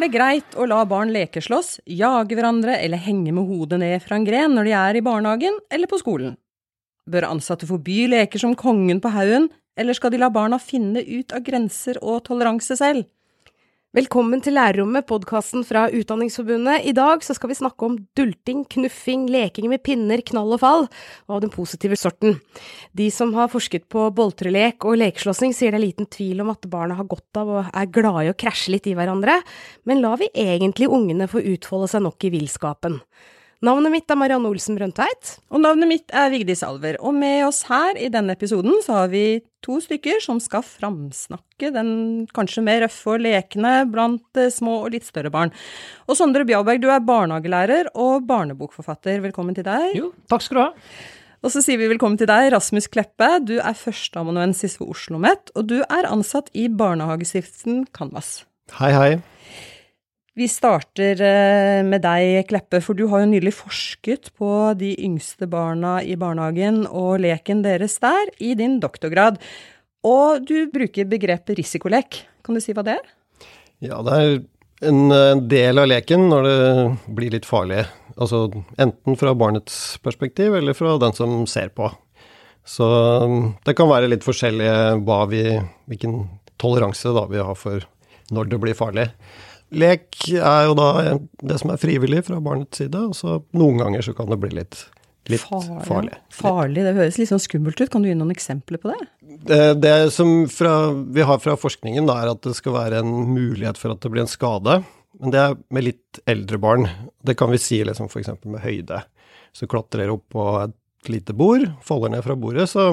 Er det greit å la barn lekeslåss, jage hverandre eller henge med hodet ned fra en gren når de er i barnehagen eller på skolen? Bør ansatte forby leker som Kongen på haugen, eller skal de la barna finne ut av grenser og toleranse selv? Velkommen til Lærerrommet, podkasten fra Utdanningsforbundet. I dag skal vi snakke om dulting, knuffing, leking med pinner, knall og fall, og av den positive sorten. De som har forsket på boltrelek og lekeslåssing, sier det er liten tvil om at barna har godt av og er glade i å krasje litt i hverandre, men lar vi egentlig ungene få utfolde seg nok i villskapen? Navnet mitt er Marianne Olsen Brøndtveit. Og navnet mitt er Vigdis Alver. Og med oss her i denne episoden så har vi to stykker som skal framsnakke den kanskje mer røffe og lekne blant eh, små og litt større barn. Og Sondre Bjaberg, du er barnehagelærer og barnebokforfatter. Velkommen til deg. Jo, takk skal du ha. Og så sier vi velkommen til deg, Rasmus Kleppe. Du er førsteamanuensis ved Oslo OsloMet, og du er ansatt i barnehagestiftelsen Canvas. Hei, hei. Vi starter eh, med deg, Kleppe, for du har jo nylig forsket på de yngste barna i barnehagen og leken deres der, i din doktorgrad. Og du bruker begrepet risikolek. Kan du si hva det er? Ja, det er en del av leken når det blir litt farlig. Altså enten fra barnets perspektiv eller fra den som ser på. Så um, det kan være litt forskjellig hva vi, hvilken toleranse da vi har for når det blir farlig. Lek er jo da det som er frivillig fra barnets side, og så noen ganger så kan det bli litt, litt farlig. Farlig. farlig. Det høres litt sånn skummelt ut. Kan du gi noen eksempler på det? Det, det som fra, vi har fra forskningen, da, er at det skal være en mulighet for at det blir en skade. Men det er med litt eldre barn. Det kan vi si liksom f.eks. med høyde. Så klatrer opp på et lite bord, faller ned fra bordet, så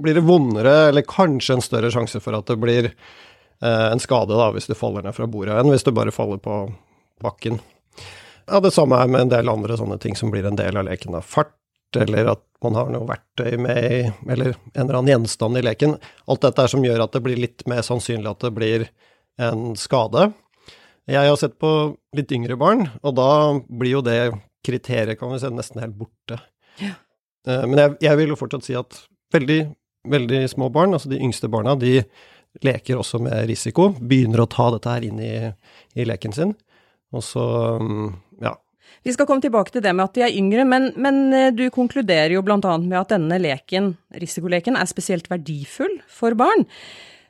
blir det vondere, eller kanskje en større sjanse for at det blir en skade da, hvis du faller ned fra bordet, enn hvis du bare faller på bakken. Ja, Det samme er med en del andre sånne ting som blir en del av leken. av Fart, eller at man har noe verktøy med, eller en eller annen gjenstand i leken. Alt dette er som gjør at det blir litt mer sannsynlig at det blir en skade. Jeg har sett på litt yngre barn, og da blir jo det kriteriet, kan vi si, nesten helt borte. Ja. Eh, men jeg, jeg vil jo fortsatt si at veldig, veldig små barn, altså de yngste barna, de leker også med risiko. Begynner å ta dette her inn i, i leken sin. Og så, mm, ja. Vi skal komme tilbake til det med at de er yngre, men, men eh, du konkluderer jo bl.a. med at denne leken, risikoleken, er spesielt verdifull for barn.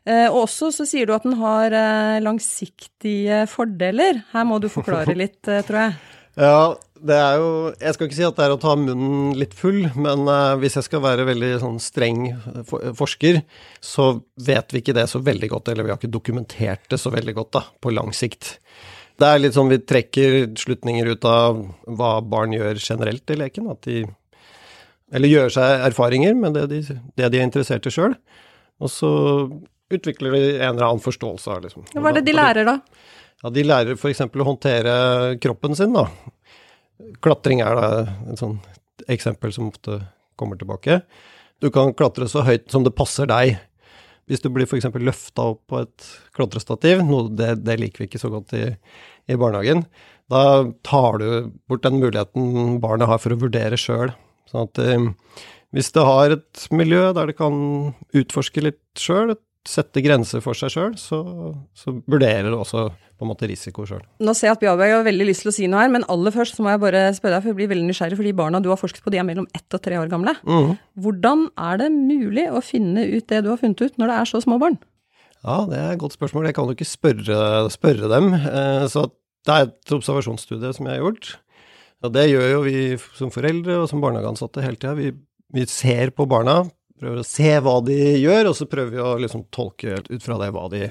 Eh, og også så sier du at den har eh, langsiktige fordeler. Her må du forklare litt, tror jeg. Ja, det er jo Jeg skal ikke si at det er å ta munnen litt full, men uh, hvis jeg skal være veldig sånn streng for, forsker, så vet vi ikke det så veldig godt, eller vi har ikke dokumentert det så veldig godt da, på lang sikt. Det er litt sånn vi trekker slutninger ut av hva barn gjør generelt i leken. At de Eller gjør seg erfaringer med det de, det de er interessert i sjøl. Og så utvikler de en eller annen forståelse av liksom Hva er det de lærer, da? Ja, De lærer f.eks. å håndtere kroppen sin, da. Klatring er da et sånt eksempel som ofte kommer tilbake. Du kan klatre så høyt som det passer deg. Hvis du blir f.eks. løfta opp på et klatrestativ, noe det, det, liker vi ikke så godt i, i, barnehagen, da tar du bort den muligheten barnet har for å vurdere sjøl. Sånn at eh, hvis det har et miljø der det kan utforske litt sjøl, sette grenser for seg sjøl, så, så, vurderer du også på en måte risiko sjøl. Nå ser jeg at Bjarberg har veldig lyst til å si noe her, men aller først så må jeg bare spørre deg, for jeg blir veldig nysgjerrig, for de barna du har forsket på, de er mellom ett og tre år gamle. Mm. Hvordan er det mulig å finne ut det du har funnet ut, når det er så små barn? Ja, det er et godt spørsmål. Jeg kan jo ikke spørre, spørre dem. Eh, så det er et observasjonsstudie som jeg har gjort. Og det gjør jo vi som foreldre og som barnehageansatte hele tida. Vi, vi ser på barna, prøver å se hva de gjør, og så prøver vi å liksom tolke ut fra det hva de,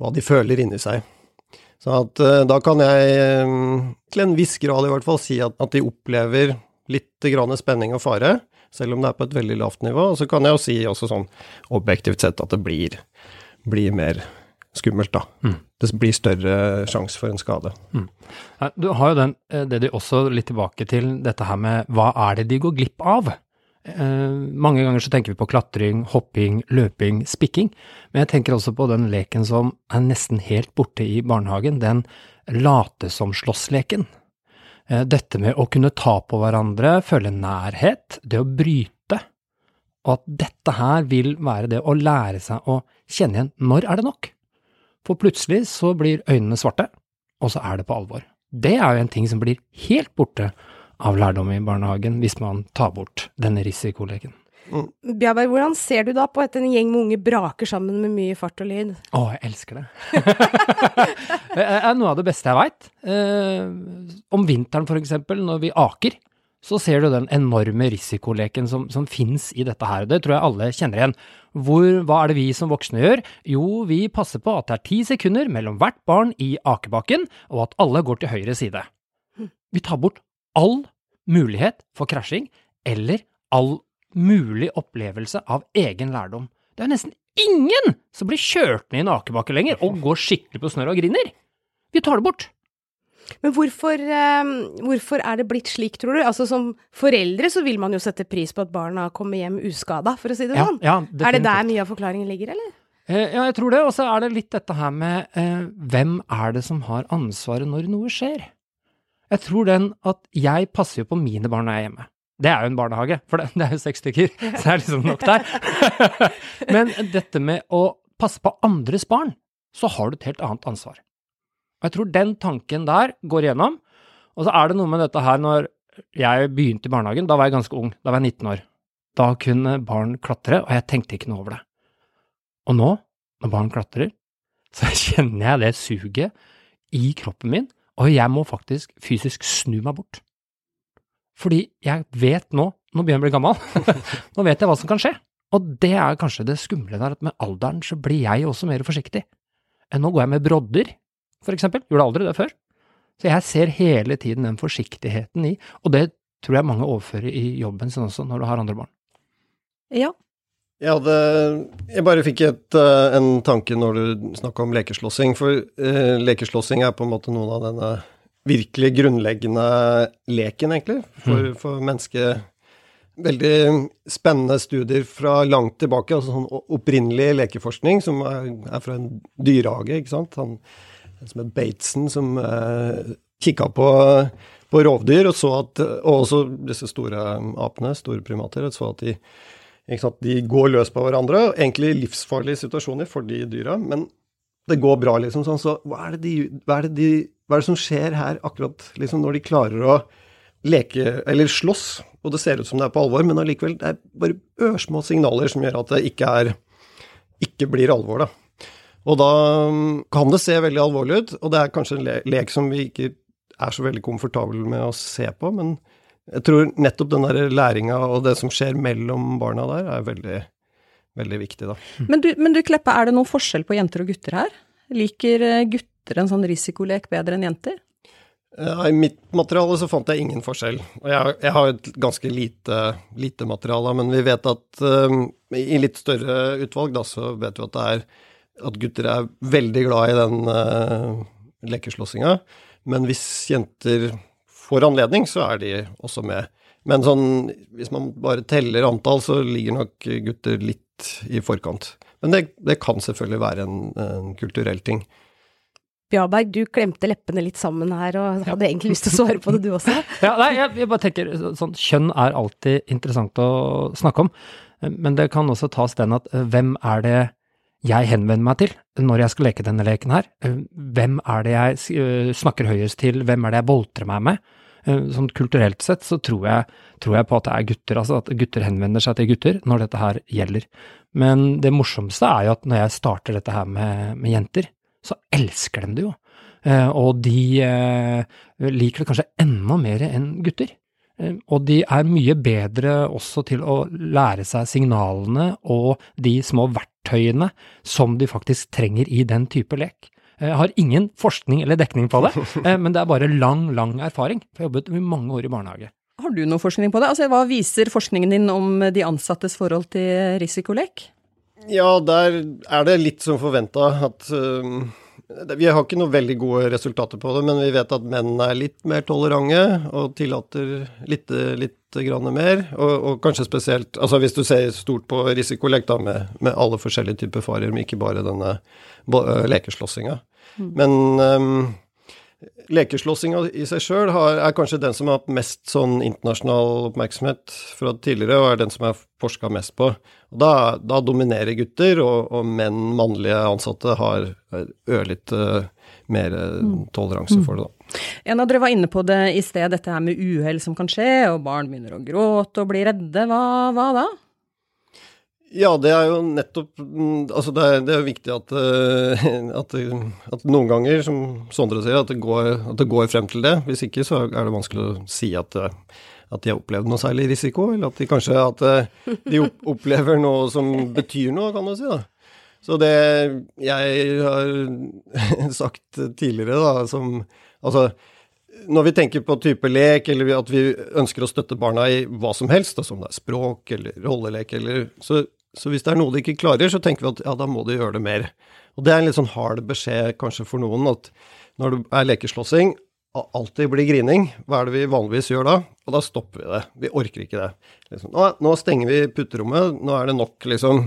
hva de føler inni seg. Så at, uh, da kan jeg, um, til en viss grad i hvert fall, si at, at de opplever litt spenning og fare, selv om det er på et veldig lavt nivå. Og så kan jeg jo si også sånn objektivt sett at det blir, blir mer skummelt, da. Mm. Det blir større sjanse for en skade. Mm. Du har jo den, eh, det de også litt tilbake til, dette her med hva er det de går glipp av? Eh, mange ganger så tenker vi på klatring, hopping, løping, spikking, men jeg tenker også på den leken som er nesten helt borte i barnehagen, den late som slåss-leken. Eh, dette med å kunne ta på hverandre, føle nærhet, det å bryte, og at dette her vil være det å lære seg å kjenne igjen når er det nok? For plutselig så blir øynene svarte, og så er det på alvor. Det er jo en ting som blir helt borte av lærdom i barnehagen hvis man tar bort denne risikoleken. Bjarberg, hvordan ser du da på at en gjeng med unge braker sammen med mye fart og lyd? Å, jeg elsker det. det er noe av det beste jeg veit. Eh, om vinteren for eksempel, når vi aker, så ser du den enorme risikoleken som, som fins i dette her. Det tror jeg alle kjenner igjen. Hvor, hva er det vi som voksne gjør? Jo, vi passer på at det er ti sekunder mellom hvert barn i akebakken, og at alle går til høyre side. Vi tar bort all mulighet for krasjing, eller all mulig opplevelse av egen lærdom. Det er jo nesten ingen som blir kjørt ned i en akebakke lenger og går skikkelig på snørr og griner. Vi tar det bort. Men hvorfor, eh, hvorfor er det blitt slik, tror du? Altså Som foreldre så vil man jo sette pris på at barna kommer hjem uskada, for å si det Ja, sånn. ja, er det der mye av forklaringen ligger, eller? Eh, ja, jeg tror det. Og så er det litt dette her med eh, hvem er det som har ansvaret når noe skjer? Jeg tror den at jeg passer jo på mine barn når jeg er hjemme. Det er jo en barnehage, for det, det er jo seks stykker, så det er liksom nok der. Men dette med å passe på andres barn, så har du et helt annet ansvar. Og jeg tror den tanken der går igjennom. Og så er det noe med dette her når jeg begynte i barnehagen, da var jeg ganske ung, da var jeg 19 år. Da kunne barn klatre, og jeg tenkte ikke noe over det. Og nå, når barn klatrer, så kjenner jeg det suget i kroppen min, og jeg må faktisk fysisk snu meg bort. Fordi jeg vet nå, nå begynner jeg å bli gammel, nå vet jeg hva som kan skje. Og det er kanskje det skumle der, at med alderen så blir jeg også mer forsiktig. Nå går jeg med brodder, for eksempel. Gjorde aldri det før. Så jeg ser hele tiden den forsiktigheten i, og det tror jeg mange overfører i jobben sin også, når du har andre barn. Ja. Jeg, hadde, jeg bare fikk et, eh, en tanke når du snakka om lekeslåssing. For uh, lekeslåssing er på en måte noen av denne virkelig grunnleggende leken, egentlig, for, for mennesket. Veldig spennende studier fra langt tilbake, altså sånn opprinnelig lekeforskning som er, er fra en dyrehage, ikke sant. Han, en som het Bateson, som uh, kikka på, på rovdyr, og så at Og også disse store apene, store primater, og så at de? De går løs på hverandre, egentlig livsfarlige situasjoner for de dyra, men det går bra, liksom. Sånn, så hva er, de, hva, er de, hva er det som skjer her akkurat liksom, når de klarer å leke, eller slåss, og det ser ut som det er på alvor, men allikevel, det er bare ørsmå signaler som gjør at det ikke er ikke blir alvor, da. Og da mm, kan det se veldig alvorlig ut, og det er kanskje en le lek som vi ikke er så veldig komfortable med å se på, men jeg tror nettopp den der læringa og det som skjer mellom barna der, er veldig, veldig viktig, da. Men du, men du Kleppe, er det noen forskjell på jenter og gutter her? Liker eh, gutter en sånn risikolek bedre enn jenter? I mitt materiale så fant jeg ingen forskjell. Og jeg, jeg har et ganske lite, lite materiale, men vi vet at um, i litt større utvalg, da, så vet vi at det er at gutter er veldig glad i den uh, lekeslåssinga. Men hvis jenter får anledning, så er de også med. Men sånn, hvis man bare teller antall, så ligger nok gutter litt i forkant. Men det, det kan selvfølgelig være en, en kulturell ting. Bjarberg, du klemte leppene litt sammen her og hadde egentlig lyst til å svare på det, du også. Ja, nei, jeg, jeg bare tenker sånn, Kjønn er alltid interessant å snakke om, men det kan også tas den at eh, hvem er det jeg henvender meg til når jeg skal leke denne leken her? Eh, Hvem er det jeg eh, snakker høyest til, hvem er det jeg boltrer meg med? Eh, Sånn kulturelt sett så tror jeg, tror jeg på at det er gutter, altså at gutter henvender seg til gutter når dette her gjelder. Men det morsomste er jo at når jeg starter dette her med, med jenter, så elsker de det jo. Eh, Og de eh, liker det kanskje enda mer enn gutter. Og de er mye bedre også til å lære seg signalene og de små verktøyene som de faktisk trenger i den type lek. Jeg har ingen forskning eller dekning på det, eh, men det er bare lang, lang erfaring. For jeg har jobbet i mange år i barnehage. Har du noe forskning på det? Altså, hva viser forskningen din om de ansattes forhold til risikolek? Ja, der er det litt som forventa at uh, Vi har ikke noe veldig gode resultater på det, men vi vet at menn er litt mer tolerante og tillater litt, litt grann mer. Og, og, kanskje spesielt Altså hvis du ser stort på risikolek, da, med, med alle forskjellige typer farer, men ikke bare denne lekeslåssinga. Mm. Men um, lekeslåssinga i seg sjøl er kanskje den som har hatt mest sånn internasjonal oppmerksomhet fra tidligere, og er den som er forska mest på. Da, da dominerer gutter, og, og menn, mannlige ansatte, har ørlite uh, mer toleranse for det, da. En av dere var inne på det i sted, dette her med uhell som kan skje, og barn begynner å gråte og bli redde. Hva, hva da? Ja, det er jo nettopp mm, Altså, det er, det er viktig at, eh, at, at, noen ganger, som Sondre sier, at det, går, at det, går, frem til det. Hvis ikke så er det vanskelig å si at, eh, at de har opplevd noe særlig risiko, eller at de kanskje at eh, de opplever noe som betyr noe, kan du si. da. Så det jeg har sagt tidligere, da, som Altså, når vi tenker på type lek, eller at vi ønsker å støtte barna i hva som helst, da, som det er språk eller rollelek eller så så hvis det er noe de ikke klarer, så tenker vi at ja, da må de gjøre det mer. Og det er en litt sånn hard beskjed kanskje for noen, at når det er lekeslåssing, alltid blir grining, hva er det vi vanligvis gjør da? Og da stopper vi det. Vi orker ikke det. Liksom, nå, nå, stenger vi putterommet, nå er det nok, liksom.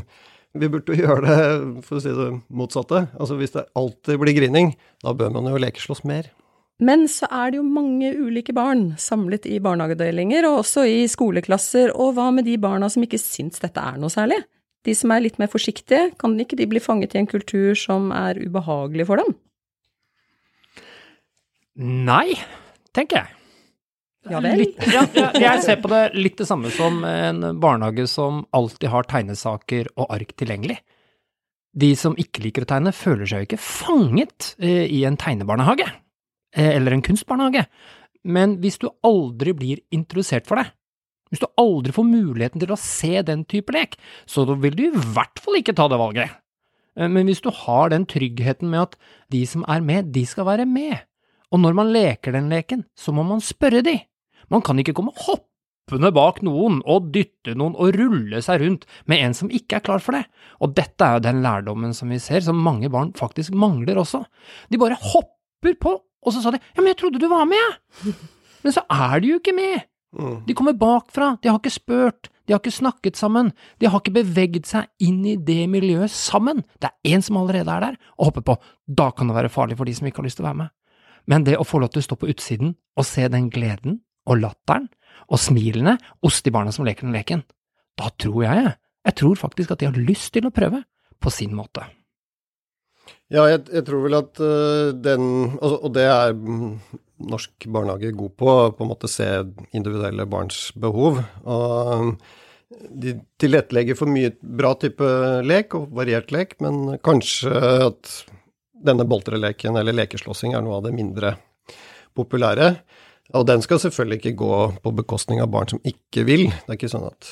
Vi burde gjøre det, for å si det motsatte. Altså hvis det alltid blir grining, da bør man jo lekeslåss mer. Men så er det jo mange ulike barn samlet i barnehagedelinger, og også i skoleklasser, og hva med de barna som ikke syns dette er noe særlig? De som er litt mer forsiktige, kan ikke de bli fanget i en kultur som er ubehagelig for dem? Nei, tenker jeg. Ja vel? Ja, jeg ser på det litt det samme som en barnehage som alltid har tegnesaker og ark tilgjengelig. De som ikke liker å tegne, føler seg jo ikke fanget eh, i en tegnebarnehage, eh, eller en kunstbarnehage. Men hvis du aldri blir introdusert for det, hvis du aldri får muligheten til å se den type lek, så vil du i hvert fall ikke ta det valget. Eh, men hvis du har den tryggheten med at de som er med, de skal være med, og når man leker den leken, så må man spørre de. Man kan ikke komme hoppende bak noen og dytte noen og rulle seg rundt med en som ikke er klar for det, og dette er jo den lærdommen som vi ser, som mange barn faktisk mangler også. De bare hopper på, og så sa de ja, men jeg trodde du var med, jeg. Men så er de jo ikke med. Mm. De kommer bakfra, de har ikke spurt, de har ikke snakket sammen, de har ikke beveget seg inn i det miljøet sammen. Det er én som allerede er der, og hopper på. Da kan det være farlig for de som ikke har lyst til å være med. Men det å få lov til å stå på utsiden og se den gleden og latteren og smilene hos de barna som leker den leken, da tror jeg, jeg tror faktisk at de har lyst til å prøve, på sin måte. Ja, jeg, jeg tror vel at uh, den Og det er norsk barnehage god på, på en måte se individuelle barns behov. Og de tilrettelegger for mye bra type lek og variert lek, men kanskje at denne boltreleken eller lekeslåssing er noe av det mindre populære. Og den skal selvfølgelig ikke gå på bekostning av barn som ikke vil. Det er ikke sånn at,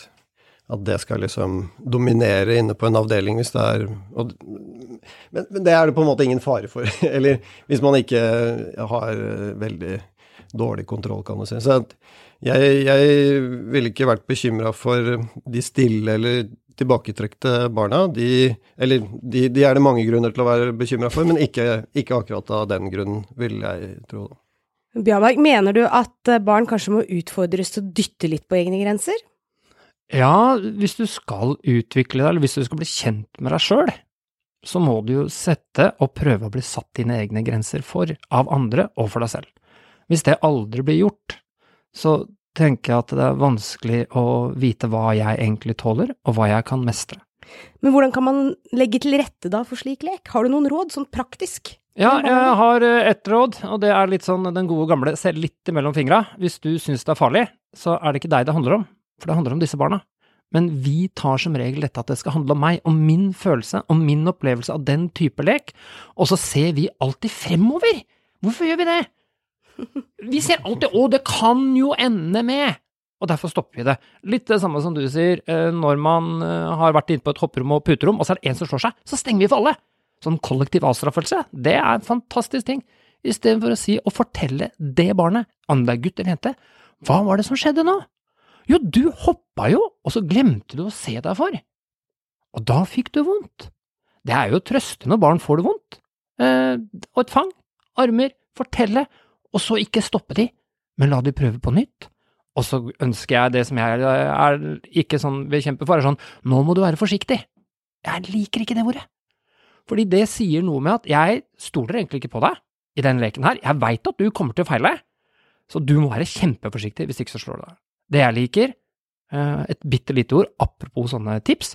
at det skal liksom dominere inne på en avdeling hvis det er og, men, men, det er det på en måte ingen fare for. Eller hvis man ikke har veldig dårlig kontroll, kan du si. Så jeg, jeg ville ikke vært bekymra for de stille eller tilbaketrykte barna. De, eller de, de, er det mange grunner til å være bekymra for, men ikke, ikke, akkurat av den grunnen, vil jeg tro. Bjarberg, mener du at barn kanskje må utfordres til å dytte litt på egne grenser? Ja, hvis du skal utvikle deg, eller hvis du skal bli kjent med deg sjøl, så må du jo sette og prøve å bli satt dine egne grenser for, av andre og for deg selv. Hvis det aldri blir gjort, så tenker jeg at det er vanskelig å vite hva jeg egentlig tåler, og hva jeg kan mestre. Men hvordan kan man legge til rette da for slik lek? Har du noen råd, sånn praktisk? Ja, jeg har eh, ett råd, og det er litt sånn den gode gamle se litt imellom fingra. Hvis du syns det er farlig, så er det ikke deg det handler om, for det handler om disse barna. Men vi tar som regel dette at det skal handle om meg, om min følelse, om min opplevelse av den type lek, og så ser vi alltid fremover! Hvorfor gjør vi det? Vi ser alltid 'å, det kan jo ende med' og derfor stopper vi det. Litt det samme som du sier, eh, når man eh, har vært inne på et hopperom og puterom, og så er det en som slår seg, så stenger vi for alle! Sånn kollektiv avstraffelse, det er en fantastisk ting. Istedenfor å si og fortelle det barnet, om det er gutt eller jente, hva var det som skjedde nå? Jo, du hoppa jo, og så glemte du å se deg for. Og da fikk du vondt. Det er jo å trøste når barn får det vondt. Eh, og et fang, armer, fortelle, og så ikke stoppe de, men la de prøve på nytt. Og så ønsker jeg det som jeg er ikke sånn vil kjempe for, er sånn, nå må du være forsiktig. Jeg liker ikke det ordet. Fordi det sier noe med at jeg stoler egentlig ikke på deg i den leken her, jeg veit at du kommer til å feile, så du må være kjempeforsiktig, hvis ikke så slår du deg. Det jeg liker, eh, et bitte lite ord, apropos sånne tips,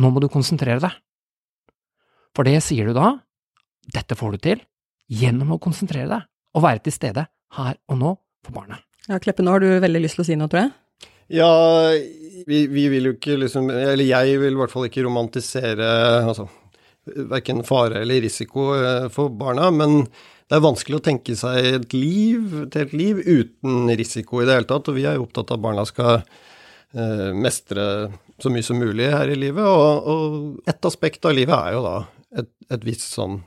nå må du konsentrere deg. For det sier du da, dette får du til, gjennom å konsentrere deg og være til stede her og nå for barnet. Ja, Kleppe, nå har du veldig lyst til å si noe, tror jeg? Ja, vi, vi vil jo ikke liksom Eller jeg vil i hvert fall ikke romantisere altså, verken fare eller risiko eh, for barna, men det er vanskelig å tenke seg et liv, et helt liv uten risiko i det hele tatt. Og vi er jo opptatt av at barna skal eh, mestre så mye som mulig her i livet. Og, og et aspekt av livet er jo da et, et visst sånn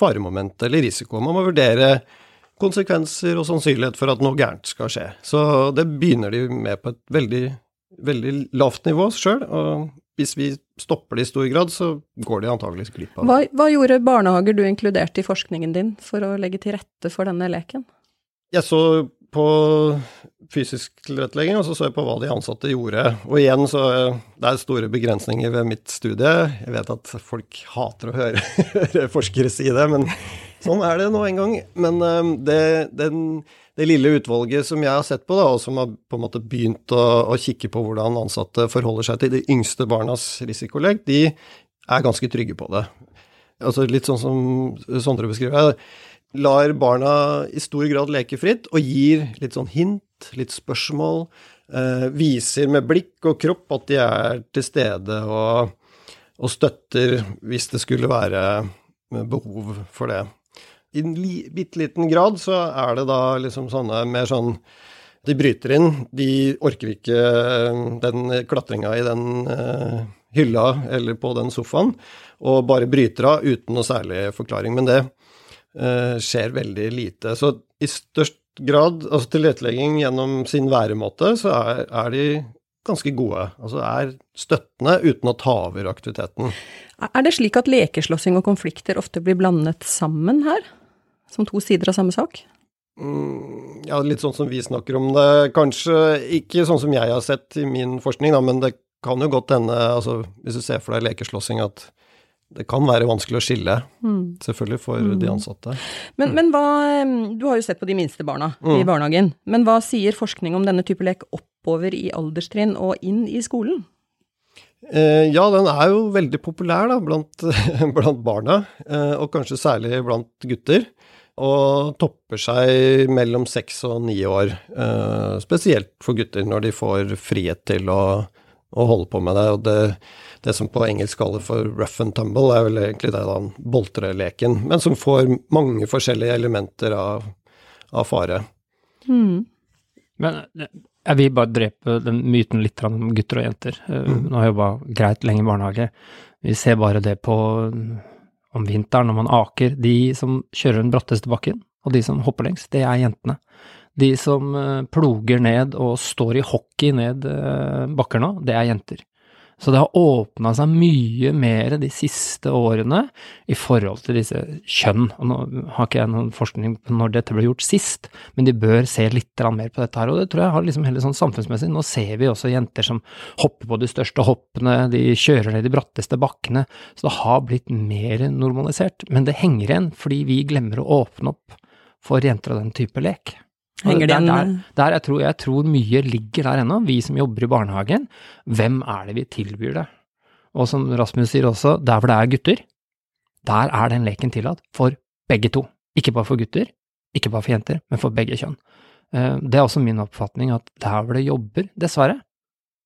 faremoment eller risiko. Man må vurdere konsekvenser og sannsynlighet for at noe gærent skal skje. Så det begynner de med på et veldig, veldig lavt nivå sjøl. Og hvis vi stopper det i stor grad, så går de antageligvis glipp av det. Hva, hva gjorde barnehager du inkluderte i forskningen din for å legge til rette for denne leken? Jeg så på fysisk tilrettelegging, og så så jeg på hva de ansatte gjorde. Og igjen så det er store begrensninger ved mitt studie. Jeg vet at folk hater å høre, forskere si det, men sånn er det nå en gang. Men um, det, den, det, lille utvalget som jeg har sett på, da, og som har på en måte begynt å, å kikke på hvordan ansatte forholder seg til de yngste barnas risikolek, de er ganske trygge på det. Altså Litt sånn som Sondre beskriver lar barna i stor grad leke fritt, og gir litt sånn hint, litt spørsmål. Eh, viser med blikk og kropp at de er til stede og, og støtter hvis det skulle være behov for det. I en bitte liten grad så er det da liksom sånne mer sånn De bryter inn. De orker ikke den klatringa i den uh, hylla eller på den sofaen, og bare bryter av uten noe særlig forklaring. Men det uh, skjer veldig lite. Så i størst grad, altså tilrettelegging gjennom sin væremåte, så er, er de ganske gode. Altså er støttende uten å ta over aktiviteten. Er det slik at lekeslåssing og konflikter ofte blir blandet sammen her? Som to sider av samme sak? Mm, ja, litt sånn som vi snakker om det. Kanskje ikke sånn som jeg har sett i min forskning, da, men det kan jo godt hende, altså hvis du ser for deg lekeslåssing, at det kan være vanskelig å skille, mm. selvfølgelig for mm. de ansatte. Men, men, hva Du har jo sett på de minste barna mm. i barnehagen. Men hva sier forskning om denne type lek oppover i alderstrinn og inn i skolen? Eh, ja, den er jo veldig populær da, blant, blant barna, eh, og kanskje særlig blant gutter. Og topper seg mellom seks og ni år, eh, spesielt for gutter når de får frihet til å, å holde på med det. Og det det som på engelsk kaller for rough and tumble, er vel egentlig det den boltreleken, men som får mange forskjellige elementer av, av fare. Mm. Men jeg vil bare drepe den myten litt om gutter og jenter. Eh, mm. Nå har jeg jobba greit lenge i barnehage. Vi ser bare det på om vinteren når man aker. De som kjører den bratteste bakken, og de som hopper lengst, det er jentene. De som eh, ploger ned og står i hockey ned eh, bakker nå, det er jenter. Så det har åpna seg mye mer de siste årene i forhold til disse kjønn. Og nå har ikke jeg noen forskning på når dette ble gjort sist, men de bør se litt mer på dette her. Og det tror jeg har liksom heller sånn samfunnsmessig. Nå ser vi også jenter som hopper på de største hoppene, de kjører ned de bratteste bakkene. Så det har blitt mer normalisert. Men det henger igjen fordi vi glemmer å åpne opp for jenter av den type lek. Henger der, der, der jeg, tror, jeg tror mye ligger der ennå, vi som jobber i barnehagen. Hvem er det vi tilbyr det? Og som Rasmus sier også, der hvor det er gutter, der er den leken tillatt for begge to. Ikke bare for gutter, ikke bare for jenter, men for begge kjønn. Eh, det er også min oppfatning at der hvor det jobber, dessverre,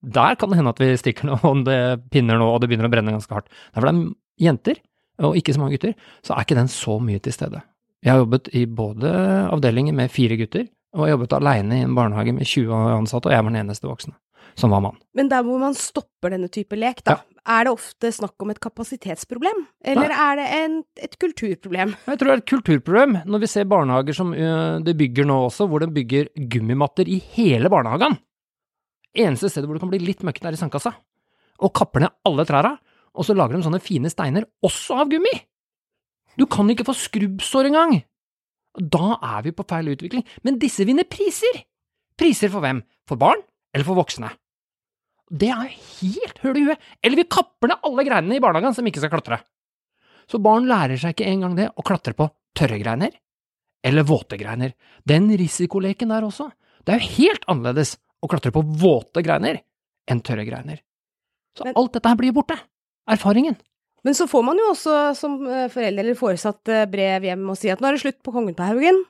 der kan det hende at vi stikker noe om det pinner nå og det begynner å brenne ganske hardt. Der hvor det er jenter, og ikke så mange gutter, så er ikke den så mye til stede. Jeg har jobbet i både avdelinger med fire gutter og jobbet alene i en barnehage med 20 ansatte, og jeg var den eneste voksne som var mann. Men der hvor man stopper denne type lek, da, ja. er det ofte snakk om et kapasitetsproblem? Eller Nei. er det en, et kulturproblem? Jeg tror det er et kulturproblem, når vi ser barnehager som de bygger nå også, hvor de bygger gummimatter i hele barnehagen. Eneste stedet hvor det kan bli litt møkkete, er i sandkassa. Og kapper ned alle trærne, og så lager de sånne fine steiner, også av gummi! Du kan ikke få skrubbsår engang! Da er vi på feil utvikling. Men disse vinner priser! Priser for hvem? For barn eller for voksne? Det er jo helt høl i huet! Eller vi kapper ned alle greinene i barnehagen som ikke skal klatre. Så barn lærer seg ikke engang det å klatre på tørre greiner eller våte greiner. Den risikoleken der også. Det er jo helt annerledes å klatre på våte greiner enn tørre greiner. Så alt dette her blir borte. Erfaringen. Men så får man jo også som foreldre forelder eller foresatt eh, brev hjem og si at nå er det slutt på Kongen på Haugen,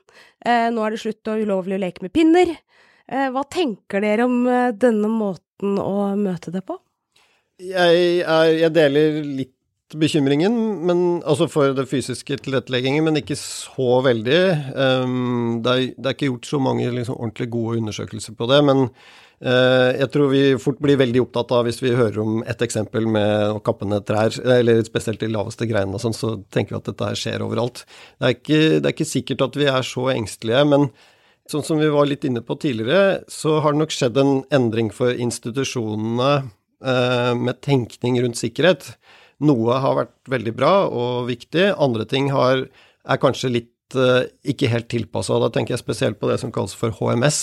eh, nå er det slutt å ulovlig å leke med pinner. Eh, hva tenker dere om eh, denne måten å møte det på? Jeg, er, jeg deler litt bekymringen, men, altså for det fysiske tilretteleggingen, men ikke så veldig. Um, det, er, det, er, ikke gjort så mange liksom, ordentlig gode undersøkelser på det, men jeg tror vi fort blir veldig opptatt av, hvis vi hører om et eksempel med å kappe ned trær, eller spesielt de laveste greinene og sånn, så tenker vi at dette her skjer overalt. Det er, ikke, det er ikke sikkert at vi er så engstelige, men sånn som vi var litt inne på tidligere, så har det nok skjedd en endring for institusjonene uh, med tenkning rundt sikkerhet. Noe har vært veldig bra og viktig, andre ting har, er kanskje litt uh, ikke helt tilpassa. Da tenker jeg spesielt på det som kalles for HMS.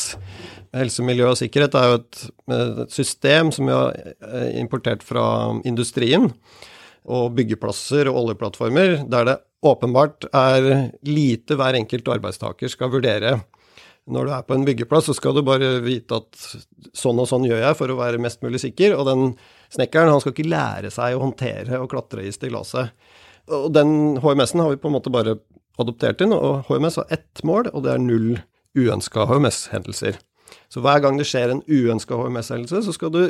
Helse, miljø og sikkerhet er jo et, et system som vi har eh, importert fra industrien og byggeplasser og oljeplattformer, der det åpenbart er lite hver enkelt arbeidstaker skal vurdere. Når du er på en byggeplass, så skal du bare vite at sånn og sånn gjør jeg for å være mest mulig sikker, og den Snekkeren han skal ikke lære seg å håndtere og klatre i stillaset. Og den HMS-en har vi på en måte bare adoptert inn, og HMS har ett mål, og det er null uønska HMS-hendelser. Så hver gang det skjer en uønska HMS-hendelse, så skal du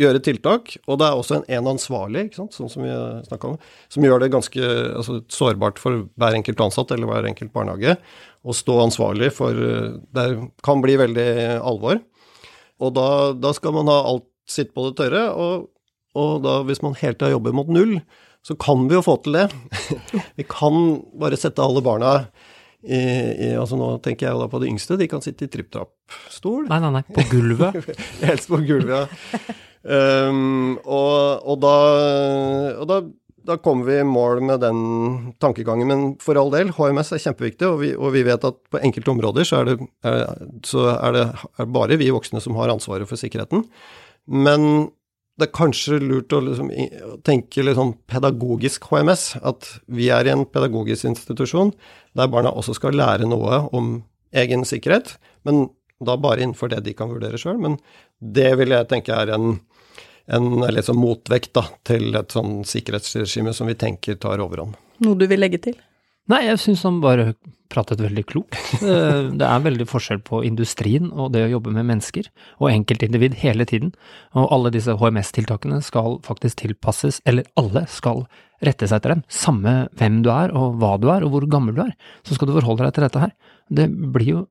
gjøre tiltak, og det er også en, en ansvarlig, sånn som vi snakka om, som gjør det ganske altså, sårbart for hver enkelt ansatt eller hver enkelt barnehage å stå ansvarlig for Det kan bli veldig alvor. Og da, da skal man ha alt sitt på det tørre, og og da, hvis man hele tida jobber mot null, så kan vi jo få til det. vi kan bare sette alle barna i, i, altså Nå tenker jeg da på de yngste, de kan sitte i tripp-trapp-stol. Nei, nei, nei, på gulvet. Helst på gulvet, ja. Um, og, og, da, og da, da, kommer vi i mål med den tankegangen. Men for all del, HMS er kjempeviktig, og vi, og vi vet at på enkelte områder så, er det, er, så er det er bare vi voksne som har ansvaret for sikkerheten. Men det er kanskje lurt å liksom tenke litt sånn pedagogisk HMS. At vi er i en pedagogisk institusjon der barna også skal lære noe om egen sikkerhet. Men da bare innenfor det de kan vurdere sjøl. Men det vil jeg tenke er en, en sånn motvekt da, til et sånn sikkerhetsregime som vi tenker tar overhånd. Noe du vil legge til? Nei, jeg syns han bare pratet veldig klokt. Eh, det er veldig forskjell på industrien og det å jobbe med mennesker, og enkeltindivid hele tiden. Og alle disse HMS-tiltakene skal faktisk tilpasses, eller alle skal rette seg etter dem. Samme hvem du er, og hva du er, og hvor gammel du er, så skal du forholde deg til dette her. Det blir jo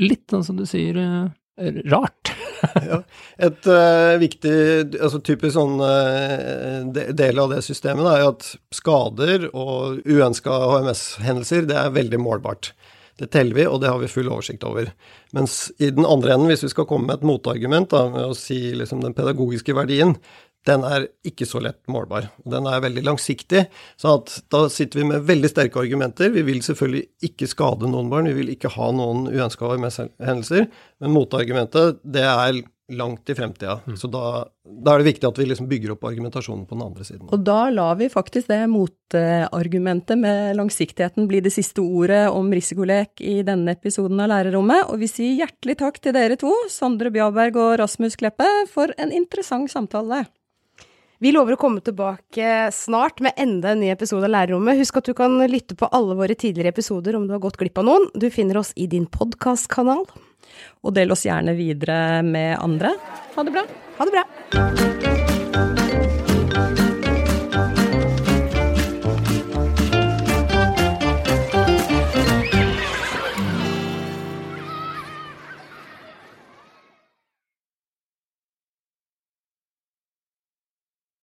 litt sånn som du sier, eh, rart. Ja, et uh, viktig, altså typisk sånn uh, del av det systemet er jo at skader og uønska HMS-hendelser, det er veldig målbart. Det teller vi, og det har vi full oversikt over. Mens i den andre enden, hvis vi skal komme med et motargument da, med å si liksom den pedagogiske verdien, den er ikke så lett målbar. Den er veldig langsiktig. Så da sitter vi med veldig sterke argumenter. Vi vil selvfølgelig ikke skade noen barn, vi vil ikke ha noen uønska hendelser. Men motargumentet, det er langt i fremtida. Mm. Så da, da, er det viktig at vi liksom bygger opp argumentasjonen på den andre siden. Og da lar vi faktisk det motargumentet med langsiktigheten bli det siste ordet om risikolek i denne episoden av Lærerrommet, og vi sier hjertelig takk til dere to, Sondre Bjaberg og Rasmus Kleppe, for en interessant samtale. Vi lover å komme tilbake snart med enda en ny episode av Lærerrommet. Husk at du kan lytte på alle våre tidligere episoder om du har gått glipp av noen. Du finner oss i din podkastkanal. Og del oss gjerne videre med andre. Ha det bra. Ha det bra.